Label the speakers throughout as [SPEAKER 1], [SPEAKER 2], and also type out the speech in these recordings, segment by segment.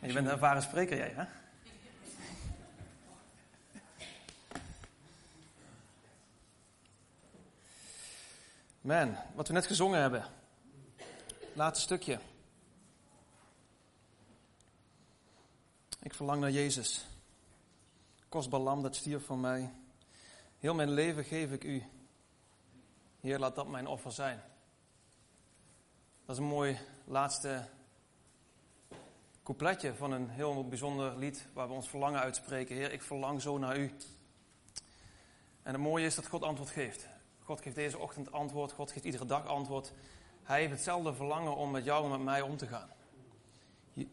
[SPEAKER 1] Je bent een ervaren spreker, jij, hè? Man, wat we net gezongen hebben. Laatste stukje. Ik verlang naar Jezus. Kostbaar lam dat stierf voor mij. Heel mijn leven geef ik u. Heer, laat dat mijn offer zijn. Dat is een mooi laatste coupletje van een heel bijzonder lied waar we ons verlangen uitspreken. Heer, ik verlang zo naar u. En het mooie is dat God antwoord geeft. God geeft deze ochtend antwoord, God geeft iedere dag antwoord. Hij heeft hetzelfde verlangen om met jou en met mij om te gaan. Je,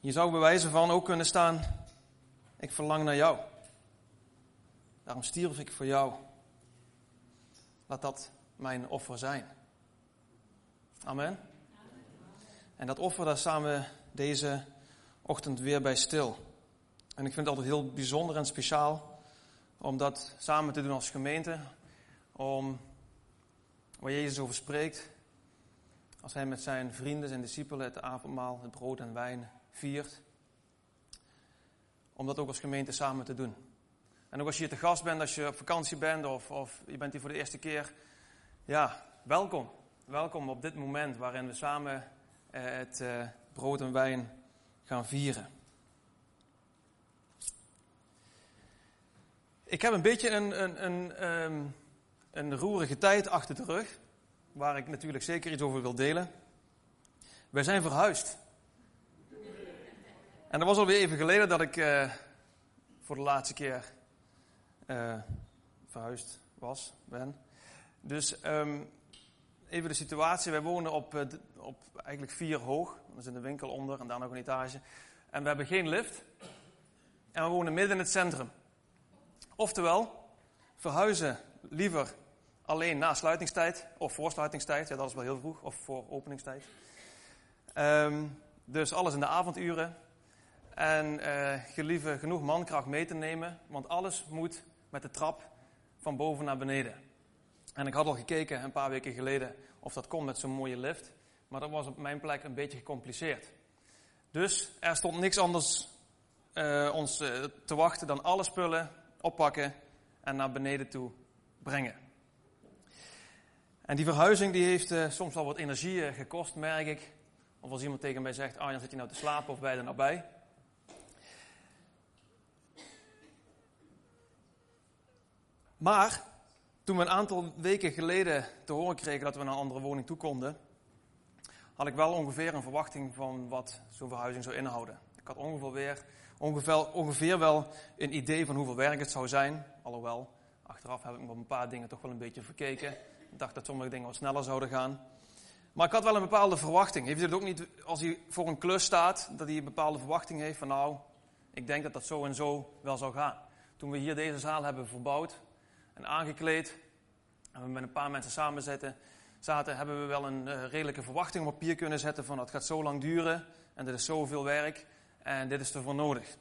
[SPEAKER 1] je zou bewijzen van ook kunnen staan, ik verlang naar jou. Daarom stierf ik voor jou. Laat dat mijn offer zijn. Amen. En dat offer, daar staan we deze ochtend weer bij stil. En ik vind het altijd heel bijzonder en speciaal om dat samen te doen als gemeente. Om waar Jezus over spreekt, als hij met zijn vrienden, zijn discipelen, het avondmaal, het brood en wijn viert. Om dat ook als gemeente samen te doen. En ook als je hier te gast bent, als je op vakantie bent of, of je bent hier voor de eerste keer. Ja, welkom. Welkom op dit moment waarin we samen eh, het eh, brood en wijn gaan vieren. Ik heb een beetje een, een, een, um, een roerige tijd achter de rug, waar ik natuurlijk zeker iets over wil delen. Wij zijn verhuisd. En dat was alweer even geleden dat ik uh, voor de laatste keer uh, verhuisd was, ben. Dus um, even de situatie. Wij wonen op, uh, op eigenlijk vier hoog. Er zit een winkel onder en daar nog een etage. En we hebben geen lift. En we wonen midden in het centrum. Oftewel, verhuizen liever alleen na sluitingstijd of voor sluitingstijd. Ja, dat is wel heel vroeg. Of voor openingstijd. Um, dus alles in de avonduren. En uh, gelieve genoeg mankracht mee te nemen. Want alles moet met de trap van boven naar beneden. En ik had al gekeken een paar weken geleden of dat kon met zo'n mooie lift. Maar dat was op mijn plek een beetje gecompliceerd. Dus er stond niks anders uh, ons uh, te wachten dan alle spullen oppakken en naar beneden toe brengen. En die verhuizing die heeft uh, soms al wat energie gekost, merk ik. Of als iemand tegen mij zegt, Arjan, zit je nou te slapen of je er nou bij? Maar toen we een aantal weken geleden te horen kregen dat we naar een andere woning toe konden, had ik wel ongeveer een verwachting van wat zo'n verhuizing zou inhouden. Ik had ongeveer, ongeveer, wel een idee van hoeveel werk het zou zijn. Alhoewel, achteraf heb ik me een paar dingen toch wel een beetje verkeken. Ik dacht dat sommige dingen wat sneller zouden gaan. Maar ik had wel een bepaalde verwachting. Heeft u het ook niet, als hij voor een klus staat, dat hij een bepaalde verwachting heeft van nou, ik denk dat dat zo en zo wel zou gaan. Toen we hier deze zaal hebben verbouwd, en aangekleed. En we met een paar mensen samen zitten, zaten, hebben we wel een uh, redelijke verwachting op papier kunnen zetten van het gaat zo lang duren en dit is zoveel werk en dit is ervoor nodig.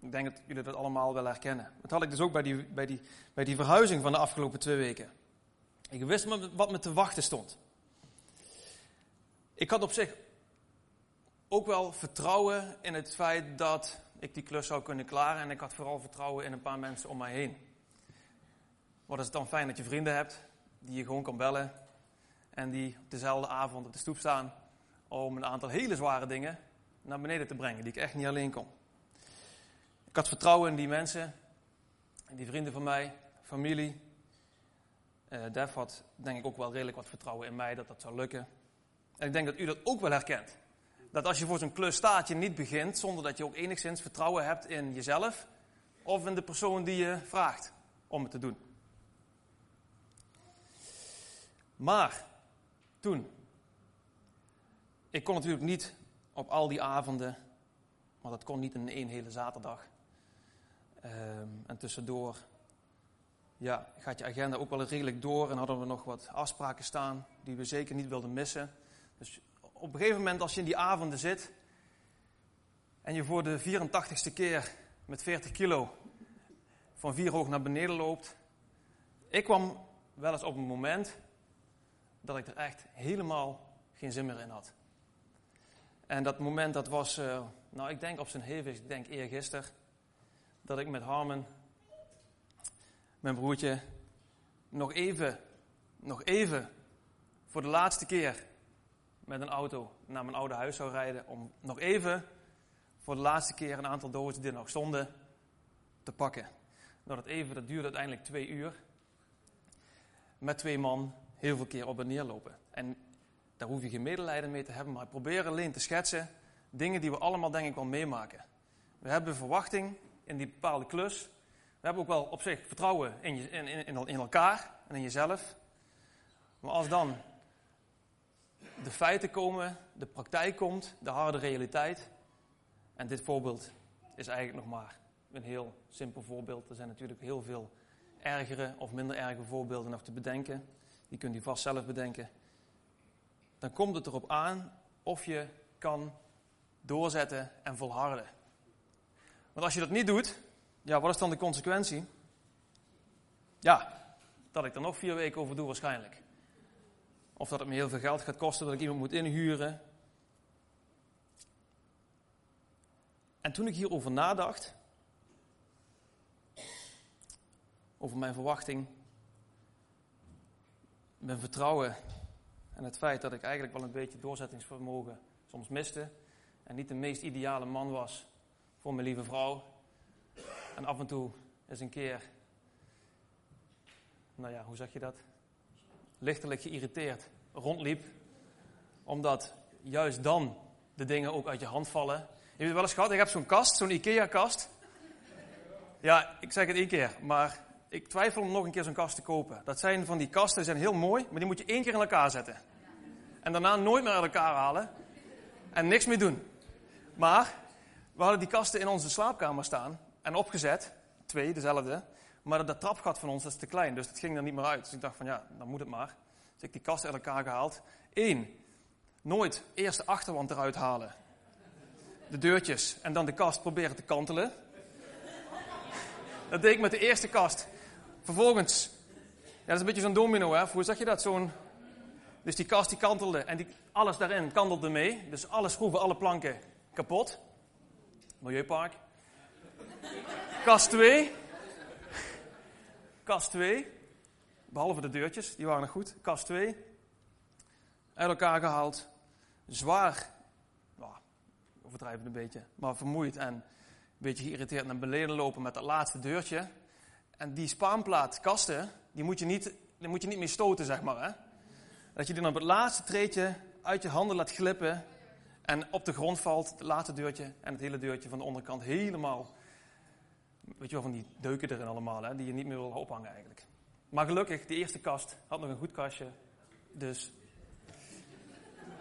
[SPEAKER 1] Ik denk dat jullie dat allemaal wel herkennen. Dat had ik dus ook bij die, bij die, bij die verhuizing van de afgelopen twee weken. Ik wist wat me te wachten stond. Ik had op zich ook wel vertrouwen in het feit dat ik die klus zou kunnen klaren. En ik had vooral vertrouwen in een paar mensen om mij heen. Wat is het dan fijn dat je vrienden hebt die je gewoon kan bellen en die op dezelfde avond op de stoep staan om een aantal hele zware dingen naar beneden te brengen die ik echt niet alleen kon. Ik had vertrouwen in die mensen, in die vrienden van mij, familie. Uh, Def had denk ik ook wel redelijk wat vertrouwen in mij dat dat zou lukken. En ik denk dat u dat ook wel herkent. Dat als je voor zo'n klus staat, je niet begint zonder dat je ook enigszins vertrouwen hebt in jezelf of in de persoon die je vraagt om het te doen. Maar toen, ik kon natuurlijk niet op al die avonden, maar dat kon niet in één hele zaterdag. Um, en tussendoor ja, gaat je agenda ook wel redelijk door en hadden we nog wat afspraken staan die we zeker niet wilden missen. Dus op een gegeven moment als je in die avonden zit en je voor de 84ste keer met 40 kilo van vier hoog naar beneden loopt. Ik kwam wel eens op een moment dat ik er echt helemaal geen zin meer in had. En dat moment dat was uh, nou ik denk op zijn hevigst, ik denk eergisteren, dat ik met Harmen, mijn broertje, nog even, nog even, voor de laatste keer met een auto naar mijn oude huis zou rijden. Om nog even, voor de laatste keer, een aantal dozen die er nog stonden, te pakken. Nou, dat even, dat duurde uiteindelijk twee uur. Met twee man heel veel keer op en neer lopen. En daar hoef je geen medelijden mee te hebben, maar ik probeer alleen te schetsen dingen die we allemaal denk ik wel meemaken. We hebben verwachting in die bepaalde klus. We hebben ook wel op zich vertrouwen in, je, in, in, in elkaar en in jezelf. Maar als dan de feiten komen, de praktijk komt, de harde realiteit. En dit voorbeeld is eigenlijk nog maar een heel simpel voorbeeld. Er zijn natuurlijk heel veel ergere of minder erge voorbeelden nog te bedenken. Die kunt u vast zelf bedenken. Dan komt het erop aan of je kan doorzetten en volharden. Want als je dat niet doet, ja, wat is dan de consequentie? Ja, dat ik er nog vier weken over doe waarschijnlijk. Of dat het me heel veel geld gaat kosten, dat ik iemand moet inhuren. En toen ik hierover nadacht, over mijn verwachting, mijn vertrouwen en het feit dat ik eigenlijk wel een beetje doorzettingsvermogen soms miste en niet de meest ideale man was voor mijn lieve vrouw. En af en toe eens een keer, nou ja, hoe zeg je dat? Lichtelijk geïrriteerd rondliep, omdat juist dan de dingen ook uit je hand vallen. Je het wel eens gehad? Ik heb zo'n kast, zo'n IKEA-kast. Ja, ik zeg het één keer, maar ik twijfel om nog een keer zo'n kast te kopen. Dat zijn van die kasten, die zijn heel mooi, maar die moet je één keer in elkaar zetten. En daarna nooit meer uit elkaar halen en niks meer doen. Maar we hadden die kasten in onze slaapkamer staan en opgezet, twee, dezelfde. Maar dat trapgat van ons is te klein, dus dat ging er niet meer uit. Dus ik dacht van ja, dan moet het maar. Dus ik die kasten uit elkaar gehaald. Eén, nooit eerst de achterwand eruit halen. De deurtjes en dan de kast proberen te kantelen. Dat deed ik met de eerste kast. Vervolgens, ja, dat is een beetje zo'n domino, hè? Hoe zeg je dat? Zo'n. Dus die kast die kantelde en die, alles daarin kantelde mee. Dus alle schroeven, alle planken kapot. Milieupark. Kast 2. Kast 2. Behalve de deurtjes, die waren nog goed. Kast 2. Uit elkaar gehaald. Zwaar. Nou, overdrijven een beetje. Maar vermoeid en een beetje geïrriteerd naar beneden lopen met dat laatste deurtje. En die spaanplaat kasten, die moet je niet, die moet je niet meer stoten, zeg maar. Hè? Dat je die dan op het laatste treetje uit je handen laat glippen. En op de grond valt, het laatste deurtje en het hele deurtje van de onderkant helemaal. Weet je wel, van die deuken erin allemaal, hè, die je niet meer wil ophangen eigenlijk. Maar gelukkig, die eerste kast had nog een goed kastje. Dus.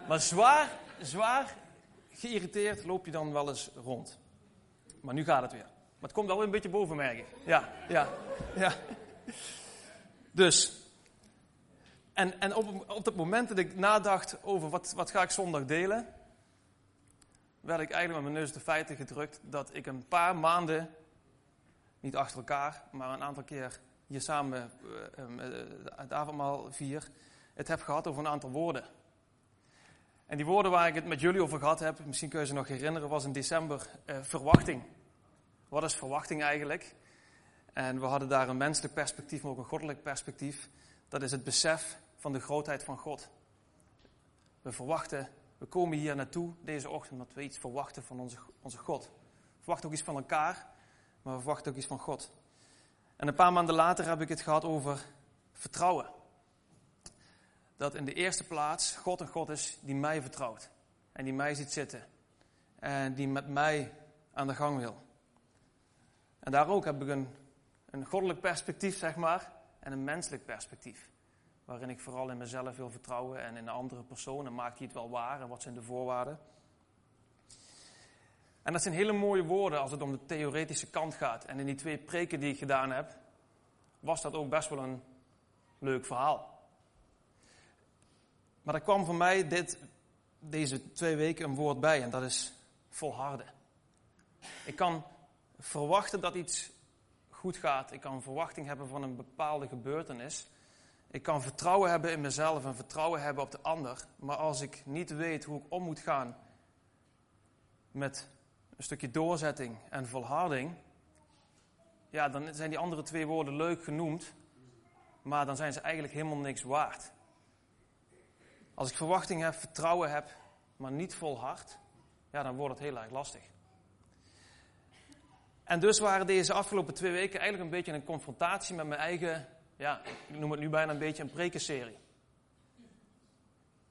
[SPEAKER 1] Maar zwaar, zwaar geïrriteerd loop je dan wel eens rond. Maar nu gaat het weer. Maar het komt wel een beetje boven, merk Ja, ja, ja. Dus. En, en op, op het moment dat ik nadacht over wat, wat ga ik zondag delen, werd ik eigenlijk met mijn neus de feiten gedrukt dat ik een paar maanden, niet achter elkaar, maar een aantal keer hier samen uh, het avondmaal vier, het heb gehad over een aantal woorden. En die woorden waar ik het met jullie over gehad heb, misschien kun je ze nog herinneren, was in december uh, verwachting. Wat is verwachting eigenlijk? En we hadden daar een menselijk perspectief, maar ook een goddelijk perspectief. Dat is het besef van de grootheid van God. We verwachten, we komen hier naartoe deze ochtend omdat we iets verwachten van onze, onze God. We verwachten ook iets van elkaar, maar we verwachten ook iets van God. En een paar maanden later heb ik het gehad over vertrouwen. Dat in de eerste plaats God een God is die mij vertrouwt. En die mij ziet zitten. En die met mij aan de gang wil. En daar ook heb ik een, goddelijk perspectief, zeg maar, en een menselijk perspectief. Waarin ik vooral in mezelf wil vertrouwen en in de andere persoon. maakt hij het wel waar en wat zijn de voorwaarden? En dat zijn hele mooie woorden als het om de theoretische kant gaat. En in die twee preken die ik gedaan heb, was dat ook best wel een leuk verhaal. Maar er kwam voor mij dit, deze twee weken een woord bij en dat is volharden. Ik kan verwachten dat iets goed gaat. Ik kan verwachting hebben van een bepaalde gebeurtenis. Ik kan vertrouwen hebben in mezelf en vertrouwen hebben op de ander. Maar als ik niet weet hoe ik om moet gaan met een stukje doorzetting en volharding, ja, dan zijn die andere twee woorden leuk genoemd, maar dan zijn ze eigenlijk helemaal niks waard. Als ik verwachting heb, vertrouwen heb, maar niet volhard, ja, dan wordt het heel erg lastig. En dus waren deze afgelopen twee weken eigenlijk een beetje een confrontatie met mijn eigen, ja, ik noem het nu bijna een beetje een prekenserie.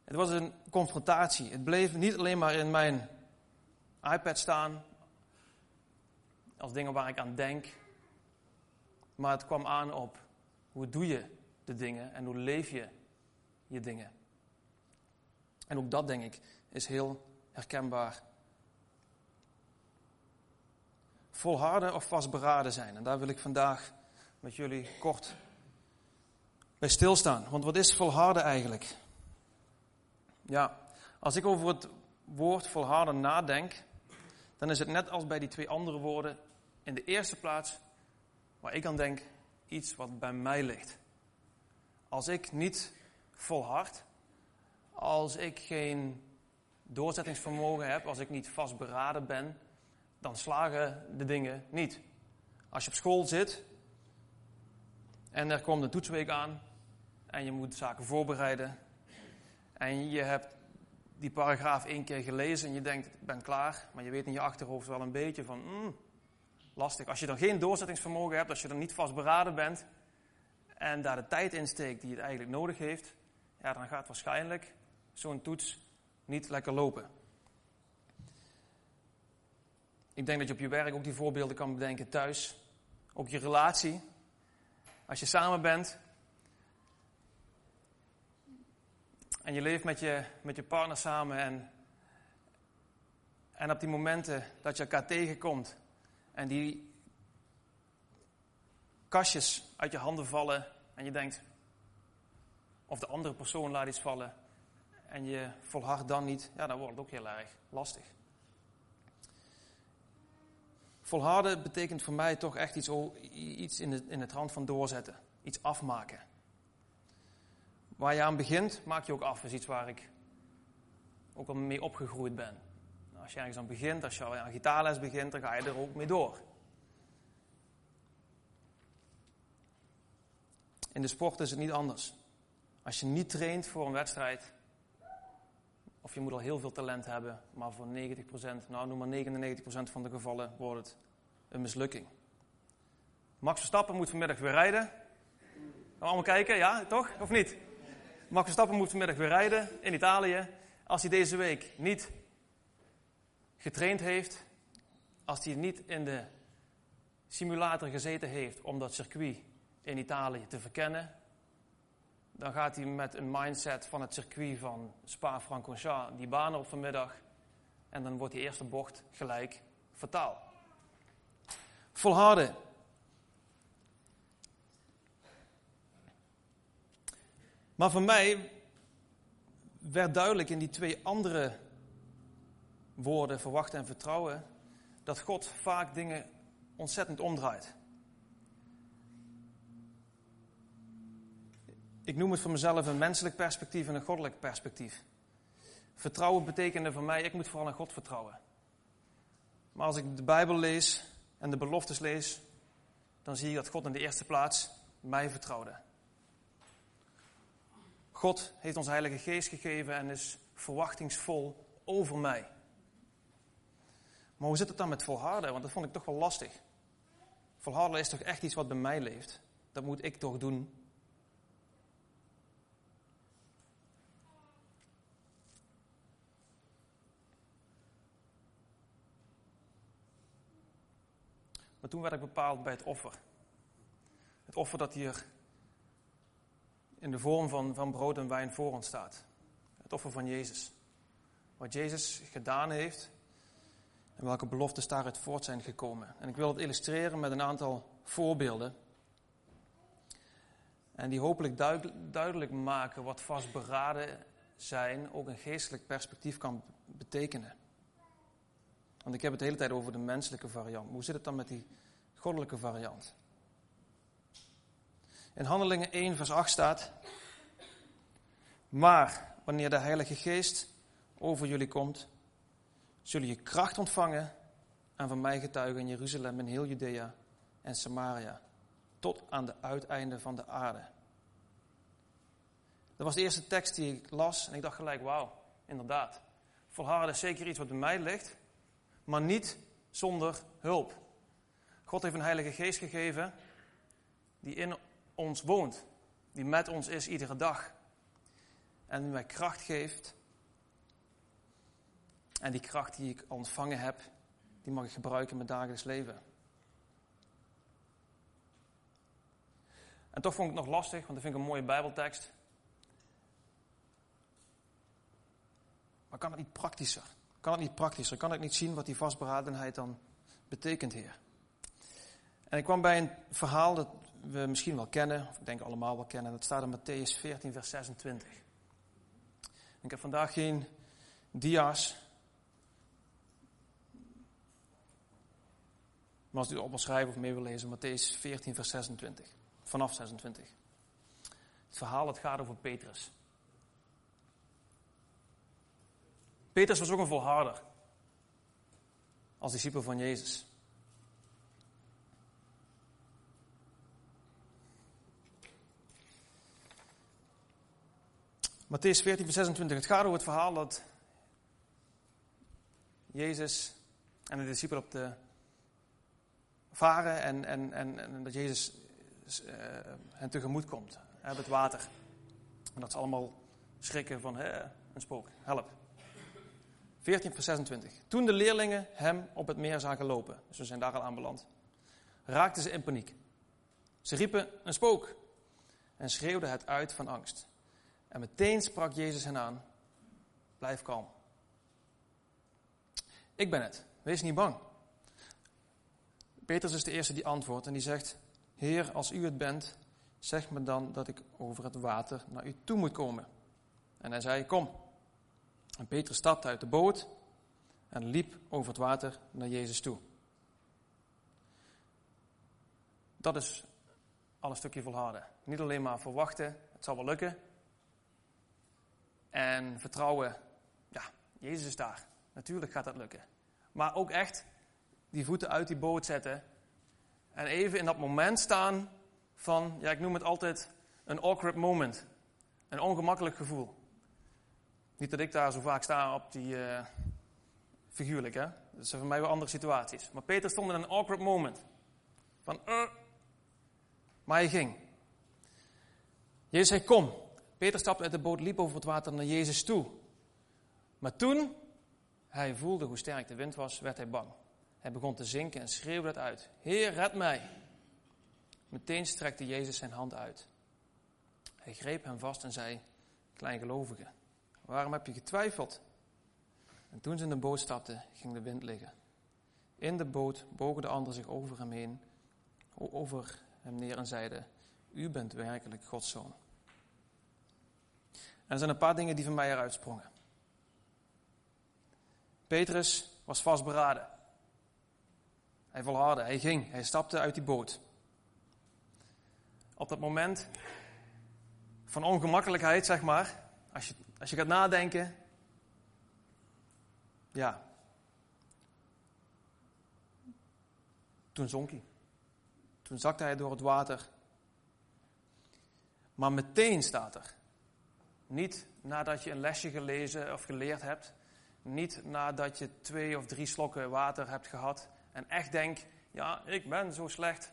[SPEAKER 1] Het was een confrontatie. Het bleef niet alleen maar in mijn iPad staan, als dingen waar ik aan denk, maar het kwam aan op hoe doe je de dingen en hoe leef je je dingen. En ook dat, denk ik, is heel herkenbaar. Volharden of vastberaden zijn. En daar wil ik vandaag met jullie kort bij stilstaan. Want wat is volharden eigenlijk? Ja, als ik over het woord volharden nadenk, dan is het net als bij die twee andere woorden in de eerste plaats, waar ik aan denk, iets wat bij mij ligt. Als ik niet volhard, als ik geen doorzettingsvermogen heb, als ik niet vastberaden ben, dan slagen de dingen niet. Als je op school zit en er komt een toetsweek aan en je moet zaken voorbereiden en je hebt die paragraaf één keer gelezen en je denkt, ik ben klaar, maar je weet in je achterhoofd wel een beetje van, mm, lastig. Als je dan geen doorzettingsvermogen hebt, als je dan niet vastberaden bent en daar de tijd in steekt die het eigenlijk nodig heeft, ja, dan gaat waarschijnlijk zo'n toets niet lekker lopen. Ik denk dat je op je werk ook die voorbeelden kan bedenken thuis. Ook je relatie. Als je samen bent en je leeft met je, met je partner samen en, en op die momenten dat je elkaar tegenkomt en die kastjes uit je handen vallen en je denkt, of de andere persoon laat iets vallen en je volhardt dan niet, ja, dan wordt het ook heel erg lastig. Volharden betekent voor mij toch echt iets, iets in, de, in het rand van doorzetten. Iets afmaken. Waar je aan begint, maak je ook af. Is iets waar ik ook al mee opgegroeid ben. Als je ergens aan begint, als je aan gitaarles begint, dan ga je er ook mee door. In de sport is het niet anders. Als je niet traint voor een wedstrijd, of je moet al heel veel talent hebben, maar voor 90%, nou noem maar 99% van de gevallen wordt het een mislukking. Max Verstappen moet vanmiddag weer rijden. Gaan we allemaal kijken, ja, toch? Of niet? Max Verstappen moet vanmiddag weer rijden in Italië. Als hij deze week niet getraind heeft, als hij niet in de simulator gezeten heeft om dat circuit in Italië te verkennen, dan gaat hij met een mindset van het circuit van Spa-Francorchamps die baan op vanmiddag en dan wordt die eerste bocht gelijk fataal. Volharden. Maar voor mij werd duidelijk in die twee andere woorden, verwachten en vertrouwen, dat God vaak dingen ontzettend omdraait. Ik noem het voor mezelf een menselijk perspectief en een goddelijk perspectief. Vertrouwen betekende voor mij, ik moet vooral aan God vertrouwen. Maar als ik de Bijbel lees en de beloftes lees, dan zie ik dat God in de eerste plaats mij vertrouwde. God heeft ons Heilige Geest gegeven en is verwachtingsvol over mij. Maar hoe zit het dan met volharden? Want dat vond ik toch wel lastig. Volharden is toch echt iets wat bij mij leeft. Dat moet ik toch doen. Toen werd ik bepaald bij het offer. Het offer dat hier in de vorm van, van brood en wijn voor ons staat. Het offer van Jezus. Wat Jezus gedaan heeft en welke beloftes daaruit voort zijn gekomen. En ik wil het illustreren met een aantal voorbeelden. En die hopelijk duidelijk maken wat vastberaden zijn ook een geestelijk perspectief kan betekenen. Want ik heb het de hele tijd over de menselijke variant. Hoe zit het dan met die goddelijke variant? In Handelingen 1, vers 8 staat: Maar wanneer de Heilige Geest over jullie komt, zullen je kracht ontvangen en van mij getuigen in Jeruzalem, in heel Judea en Samaria, tot aan de uiteinden van de aarde. Dat was de eerste tekst die ik las en ik dacht gelijk, wauw, inderdaad. Volharden is zeker iets wat bij mij ligt, maar niet zonder hulp. God heeft een Heilige Geest gegeven die in ons woont, die met ons is iedere dag. En die mij kracht geeft. En die kracht die ik ontvangen heb, die mag ik gebruiken in mijn dagelijks leven. En toch vond ik het nog lastig, want dat vind ik een mooie Bijbeltekst. Maar kan het niet praktischer? Kan het niet praktischer? Kan ik niet zien wat die vastberadenheid dan betekent, Heer? En ik kwam bij een verhaal dat we misschien wel kennen, of ik denk allemaal wel kennen. Dat staat in Matthäus 14, vers 26. Ik heb vandaag geen dia's. Maar als u op wil of mee wil lezen, Matthäus 14, vers 26. Vanaf 26. Het verhaal het gaat over Petrus. Petrus was ook een volharder. Als discipel van Jezus. Matthäus 14, vers 26. Het gaat over het verhaal dat Jezus en de discipelen op de varen en, en, en, dat Jezus uh, hen tegemoet komt hè, het water. En dat ze allemaal schrikken van een spook, help. 14 vers 26. Toen de leerlingen hem op het meer zagen lopen, dus we zijn daar al aanbeland, raakten ze in paniek. Ze riepen een spook en schreeuwden het uit van angst. En meteen sprak Jezus hen aan: Blijf kalm. Ik ben het, wees niet bang. Petrus is de eerste die antwoordt en die zegt: Heer, als u het bent, zeg me dan dat ik over het water naar u toe moet komen. En hij zei: Kom. En Petrus stapte uit de boot en liep over het water naar Jezus toe. Dat is al een stukje volharden. Niet alleen maar verwachten, het zal wel lukken. En vertrouwen, ja, Jezus is daar. Natuurlijk gaat dat lukken. Maar ook echt die voeten uit die boot zetten. En even in dat moment staan van, ja, ik noem het altijd een awkward moment. Een ongemakkelijk gevoel. Niet dat ik daar zo vaak sta op die, uh, figuurlijk hè. Dat zijn voor mij wel andere situaties. Maar Peter stond in een awkward moment. Van, uh, maar hij ging. Jezus zei, kom. Peter stapte uit de boot, liep over het water naar Jezus toe. Maar toen hij voelde hoe sterk de wind was, werd hij bang. Hij begon te zinken en schreeuwde het uit. Heer, red mij. Meteen strekte Jezus zijn hand uit. Hij greep hem vast en zei, kleingelovige, waarom heb je getwijfeld? En toen ze in de boot stapten, ging de wind liggen. In de boot bogen de anderen zich over hem heen, over hem neer en zeiden, u bent werkelijk Gods zoon. En er zijn een paar dingen die van mij eruit sprongen. Petrus was vastberaden. Hij volhardde, hij ging, hij stapte uit die boot. Op dat moment van ongemakkelijkheid, zeg maar, als je, als je gaat nadenken, ja. Toen zonk hij. Toen zakte hij door het water. Maar meteen staat er. Niet nadat je een lesje gelezen of geleerd hebt. Niet nadat je twee of drie slokken water hebt gehad. En echt denk, ja, ik ben zo slecht.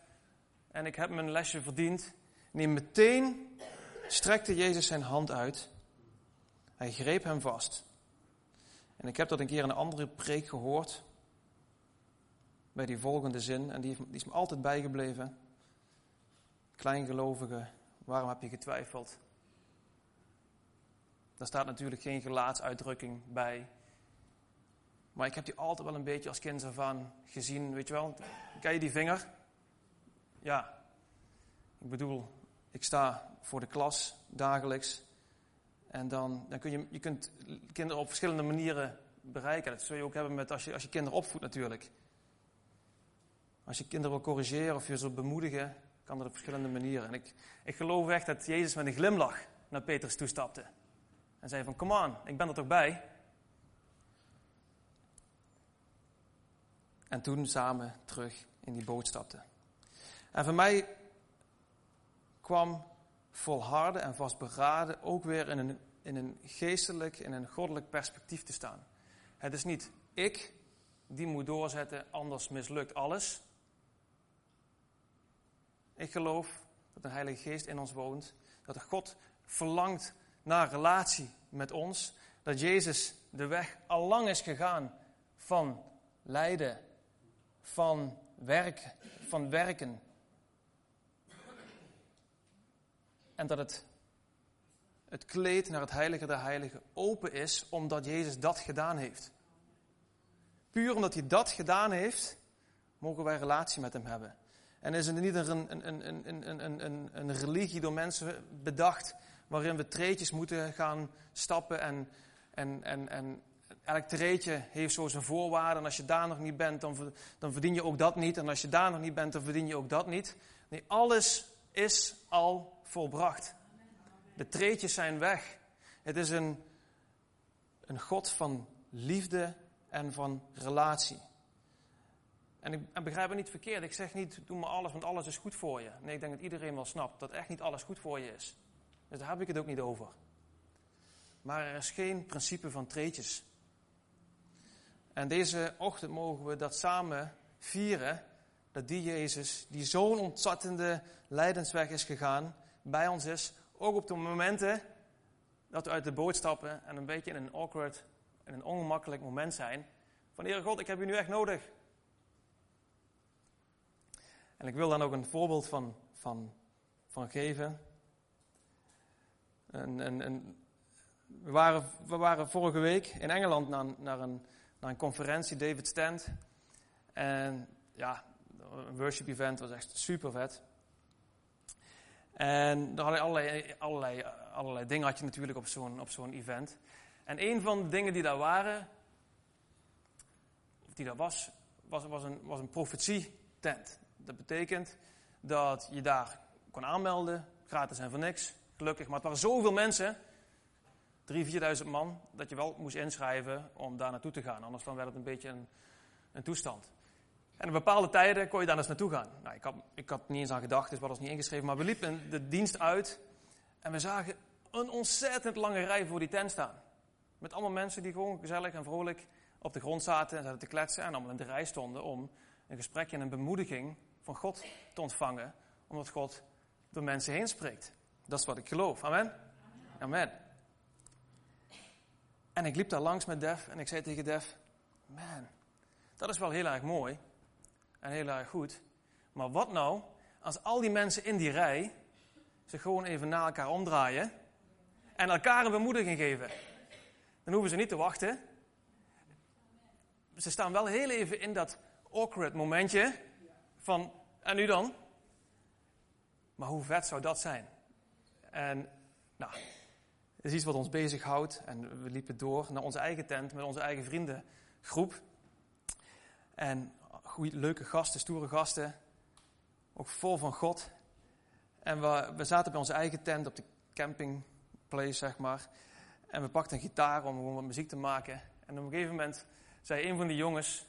[SPEAKER 1] En ik heb mijn lesje verdiend. Nee, meteen strekte Jezus zijn hand uit. Hij greep hem vast. En ik heb dat een keer in een andere preek gehoord. Bij die volgende zin. En die, is me altijd bijgebleven. Kleingelovige, waarom heb je getwijfeld? Daar staat natuurlijk geen gelaatsuitdrukking bij. Maar ik heb die altijd wel een beetje als kind ervan gezien. Weet je wel, ken je die vinger? Ja. Ik bedoel, ik sta voor de klas dagelijks. En dan, dan kun je, je kunt kinderen op verschillende manieren bereiken. Dat zul je ook hebben met als je, als je kinderen opvoedt natuurlijk. Als je kinderen wil corrigeren of je ze bemoedigen, kan dat op verschillende manieren. En ik, ik geloof echt dat Jezus met een glimlach naar Petrus toestapte. En zei van, come on, ik ben er toch bij? En toen samen terug in die boot stapten. En voor mij kwam volharden en vastberaden ook weer in een, in een geestelijk, in een goddelijk perspectief te staan. Het is niet ik die moet doorzetten, anders mislukt alles. Ik geloof dat de Heilige Geest in ons woont, dat God verlangt naar relatie met ons, dat Jezus de weg al lang is gegaan van lijden, van werk, van werken. En dat het, het kleed naar het heilige der heiligen open is, omdat Jezus dat gedaan heeft. Puur omdat hij dat gedaan heeft, mogen wij relatie met hem hebben. En is het niet een, een, een, een, religie door mensen bedacht, waarin we treetjes moeten gaan stappen en, en, en, en elk treetje heeft zo zijn voorwaarden. En als je daar nog niet bent, dan, dan verdien je ook dat niet. En als je daar nog niet bent, dan verdien je ook dat niet. Nee, alles is al volbracht. De treetjes zijn weg. Het is een, een God van liefde en van relatie. En ik en begrijp me niet verkeerd. Ik zeg niet, doe maar alles, want alles is goed voor je. Nee, ik denk dat iedereen wel snapt dat echt niet alles goed voor je is. Dus daar heb ik het ook niet over. Maar er is geen principe van treetjes. En deze ochtend mogen we dat samen vieren. Dat die Jezus, die zo'n ontzettende lijdensweg is gegaan, bij ons is. Ook op de momenten dat we uit de boot stappen en een beetje in een awkward, in een ongemakkelijk moment zijn. Van Heer God, ik heb u nu echt nodig. En ik wil dan ook een voorbeeld van, van, van geven. we, waren, we waren vorige week in Engeland naar, naar, een, naar een conferentie, David Stand. En ja, een worship event was echt super vet. En daar allerlei, allerlei, allerlei dingen had je natuurlijk op zo'n, op zo'n event. En een van de dingen die daar waren, of die daar was, was, was een, was een profetietent. Dat betekent dat je daar kon aanmelden, gratis en voor niks, gelukkig. Maar het waren zoveel mensen, 3.000, 4.000 man, dat je wel moest inschrijven om daar naartoe te gaan. Anders dan werd het een beetje een, een toestand. En op bepaalde tijden kon je daar eens naartoe gaan. Nou, ik, had, ik had niet eens aan gedacht, dus wat was niet ingeschreven. Maar we liepen de dienst uit en we zagen een ontzettend lange rij voor die tent staan. Met allemaal mensen die gewoon gezellig en vrolijk op de grond zaten en zaten te kletsen. En allemaal in de rij stonden om een gesprekje en een bemoediging van God te ontvangen. Omdat God door mensen heen spreekt. Dat is wat ik geloof. Amen? Amen. En ik liep daar langs met Def en ik zei tegen Def: Man, dat is wel heel erg mooi heel erg goed. Maar wat nou als al die mensen in die rij zich gewoon even naar elkaar omdraaien en elkaar een bemoediging geven? Dan hoeven ze niet te wachten. Ze staan wel heel even in dat awkward momentje van, en nu dan? Maar hoe vet zou dat zijn? En, nou, is iets wat ons bezighoudt. En we liepen door naar onze eigen tent met onze eigen vriendengroep. En goede, leuke gasten, stoere gasten. Ook vol van God. En we, we zaten bij onze eigen tent op de campingplace, zeg maar. En we pakten een gitaar om gewoon wat muziek te maken. En op een gegeven moment zei een van die jongens: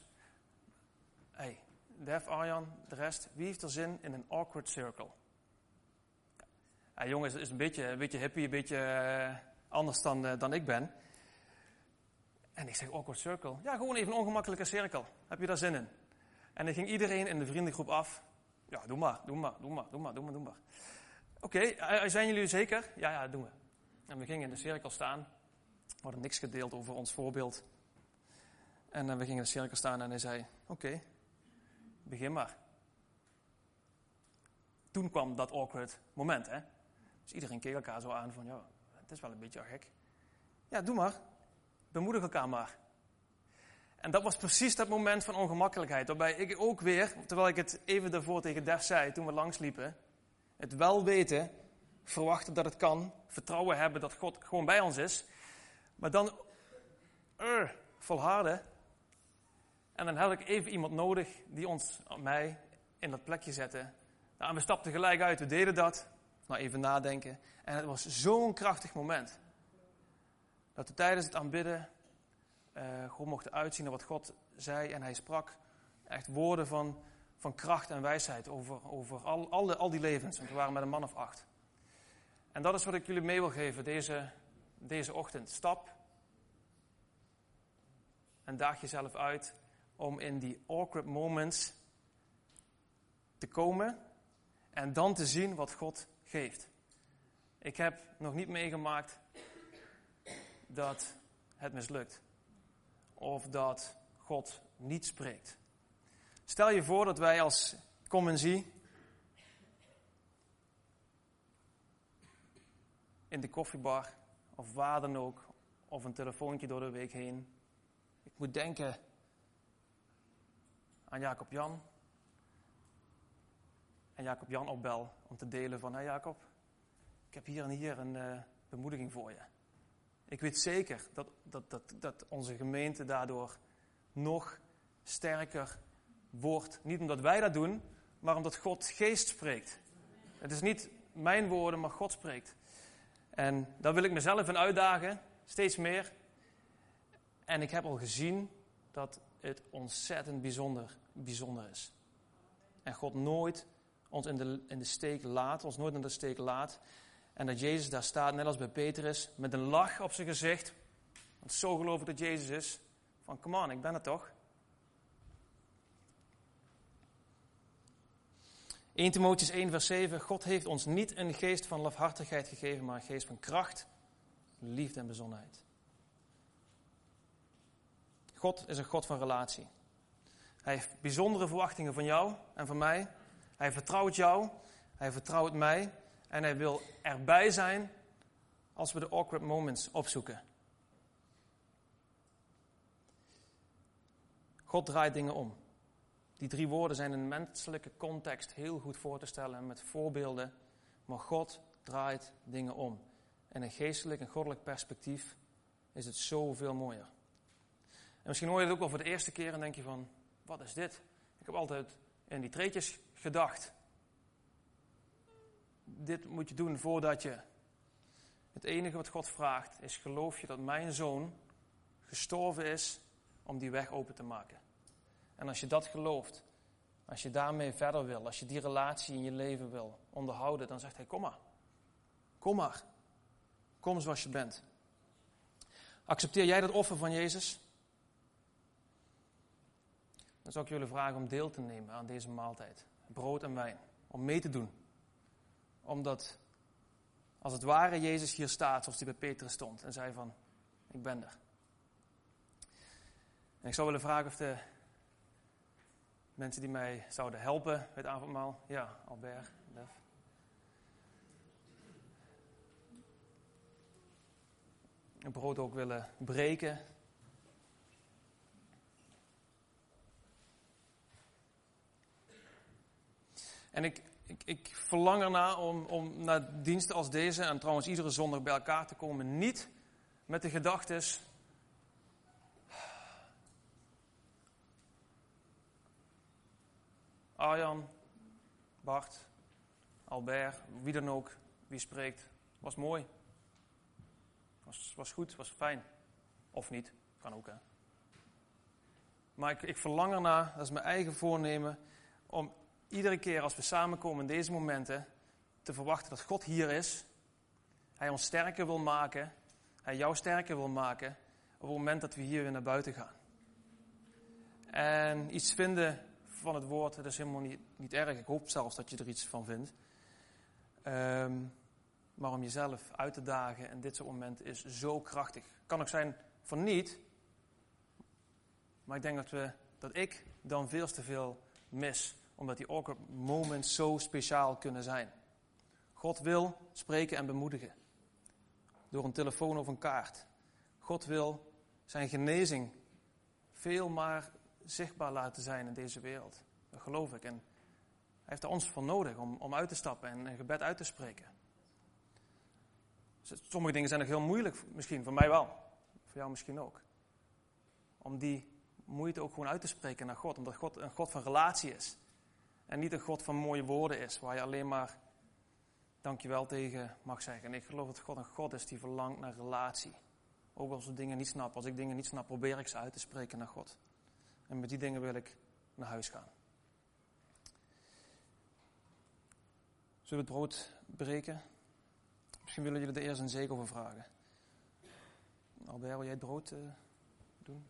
[SPEAKER 1] Hey, Def, Arjan, de rest, wie heeft er zin in een awkward circle? Ja, jongens, is een beetje, een beetje hippie, een beetje uh, anders dan, uh, dan ik ben. En ik zeg awkward circle. Ja, gewoon even een ongemakkelijke cirkel. Heb je daar zin in? En dan ging iedereen in de vriendengroep af. Ja, doe maar, doe maar, doe maar, doe maar, doe maar, doe maar. Oké, okay, eh, zijn jullie zeker? Ja, ja, doen we. En we gingen in de cirkel staan. We niks gedeeld over ons voorbeeld. En we gingen in de cirkel staan en hij zei: Oké, begin maar. Toen kwam dat awkward moment, hè? Dus iedereen keek elkaar zo aan van: Ja, het is wel een beetje gek. Ja, doe maar. Bemoedig elkaar maar. En dat was precies dat moment van ongemakkelijkheid. Waarbij ik ook weer, terwijl ik het even daarvoor tegen Def zei, toen we langsliepen. Het wel weten, verwachten dat het kan, vertrouwen hebben dat God gewoon bij ons is. Maar dan uh, volharden. En dan had ik even iemand nodig die ons, mij, in dat plekje zette. Nou, en we stapten gelijk uit, we deden dat. Nou, even nadenken. En het was zo'n krachtig moment. Dat we tijdens het aanbidden uh, gewoon mochten uitzien naar wat God zei en hij sprak Echt woorden van, van kracht en wijsheid over, over al, al, al die levens. Want we waren met een man of acht. En dat is wat ik jullie mee wil geven deze, deze ochtend. Stap en daag jezelf uit om in die awkward moments te komen en dan te zien wat God geeft. Ik heb nog niet meegemaakt dat het mislukt of dat God niet spreekt. Stel je voor dat wij als Zie in de koffiebar of waar dan ook, of een telefoontje door de week heen. Ik moet denken aan Jacob Jan. En Jacob Jan opbel om te delen van, hé Jacob, ik heb hier en hier een uh, bemoediging voor je. Ik weet zeker dat, dat, dat, dat onze gemeente daardoor nog sterker wordt. Niet omdat wij dat doen, maar omdat God geest spreekt. Het is niet mijn woorden, maar God spreekt. En daar wil ik mezelf in uitdagen, steeds meer. En ik heb al gezien dat het ontzettend bijzonder, bijzonder is. En God nooit ons in de, in de steek laat, ons nooit in de steek laat. En dat Jezus daar staat, net als bij Petrus, met een lach op zijn gezicht. Want zo geloof ik dat Jezus is. Van, come on, ik ben het toch. 1 Timotheus 1 vers 7. God heeft ons niet een geest van lafhartigheid gegeven, maar een geest van kracht, liefde en bezonnenheid. God is een God van relatie. Hij heeft bijzondere verwachtingen van jou en van mij. Hij vertrouwt jou, hij vertrouwt mij en hij wil erbij zijn als we de awkward moments opzoeken. God draait dingen om. Die drie woorden zijn in een menselijke context heel goed voor te stellen met voorbeelden. Maar God draait dingen om. En een geestelijk en goddelijk perspectief is het zoveel mooier. En misschien hoor je het ook wel voor de eerste keer en denk je van, wat is dit? Ik heb altijd in die treetjes gedacht. Dit moet je doen voordat je. Het enige wat God vraagt is: geloof je dat mijn zoon gestorven is om die weg open te maken? En als je dat gelooft, als je daarmee verder wil, als je die relatie in je leven wil onderhouden, dan zegt hij: Kom maar. Kom maar. Kom zoals je bent. Accepteer jij dat offer van Jezus? Dan zou ik jullie vragen om deel te nemen aan deze maaltijd. Brood en wijn. Om mee te doen. Omdat, als het ware, Jezus hier staat, zoals hij bij Petrus stond. En zei van, ik ben er. En ik zou willen vragen of de mensen die mij zouden helpen bij het avondmaal. Ja, Albert, Lef. Een brood ook willen breken. En ik, ik, verlang erna om, om naar diensten als deze en trouwens iedere zondag bij elkaar te komen. Niet met de gedachtes. Arjan, Bart, Albert, wie dan ook, wie spreekt, was mooi. Was, was goed, was fijn. Of niet, kan ook hè. Maar ik, ik verlang erna, dat is mijn eigen voornemen, om iedere keer als we samenkomen in deze momenten te verwachten dat God hier is. Hij ons sterker wil maken. Hij jou sterker wil maken op het moment dat we hier weer naar buiten gaan. En iets vinden van het woord, dat is helemaal niet, niet erg. Ik hoop zelfs dat je er iets van vindt. Ehm, maar om jezelf uit te dagen in dit soort momenten is zo krachtig. Kan ook zijn van niet. Maar ik denk dat, we, dat ik dan veel te veel mis omdat die awkward moments zo speciaal kunnen zijn. God wil spreken en bemoedigen. Door een telefoon of een kaart. God wil zijn genezing veel maar zichtbaar laten zijn in deze wereld. Dat geloof ik. En hij heeft er ons voor nodig om, om uit te stappen en een gebed uit te spreken. Sommige dingen zijn nog heel moeilijk, misschien voor mij wel. Voor jou misschien ook. Om die moeite ook gewoon uit te spreken naar God. Omdat God een God van relatie is. En niet een God van mooie woorden is, waar je alleen maar dankjewel tegen mag zeggen. En ik geloof dat God een God is die verlangt naar relatie. Ook als we dingen niet snappen. Als ik dingen niet snap, probeer ik ze uit te spreken naar God. En met die dingen wil ik naar huis gaan. Zullen we het brood breken? Misschien willen jullie er eerst een zegen over vragen. Albert, wil jij het brood uh, doen?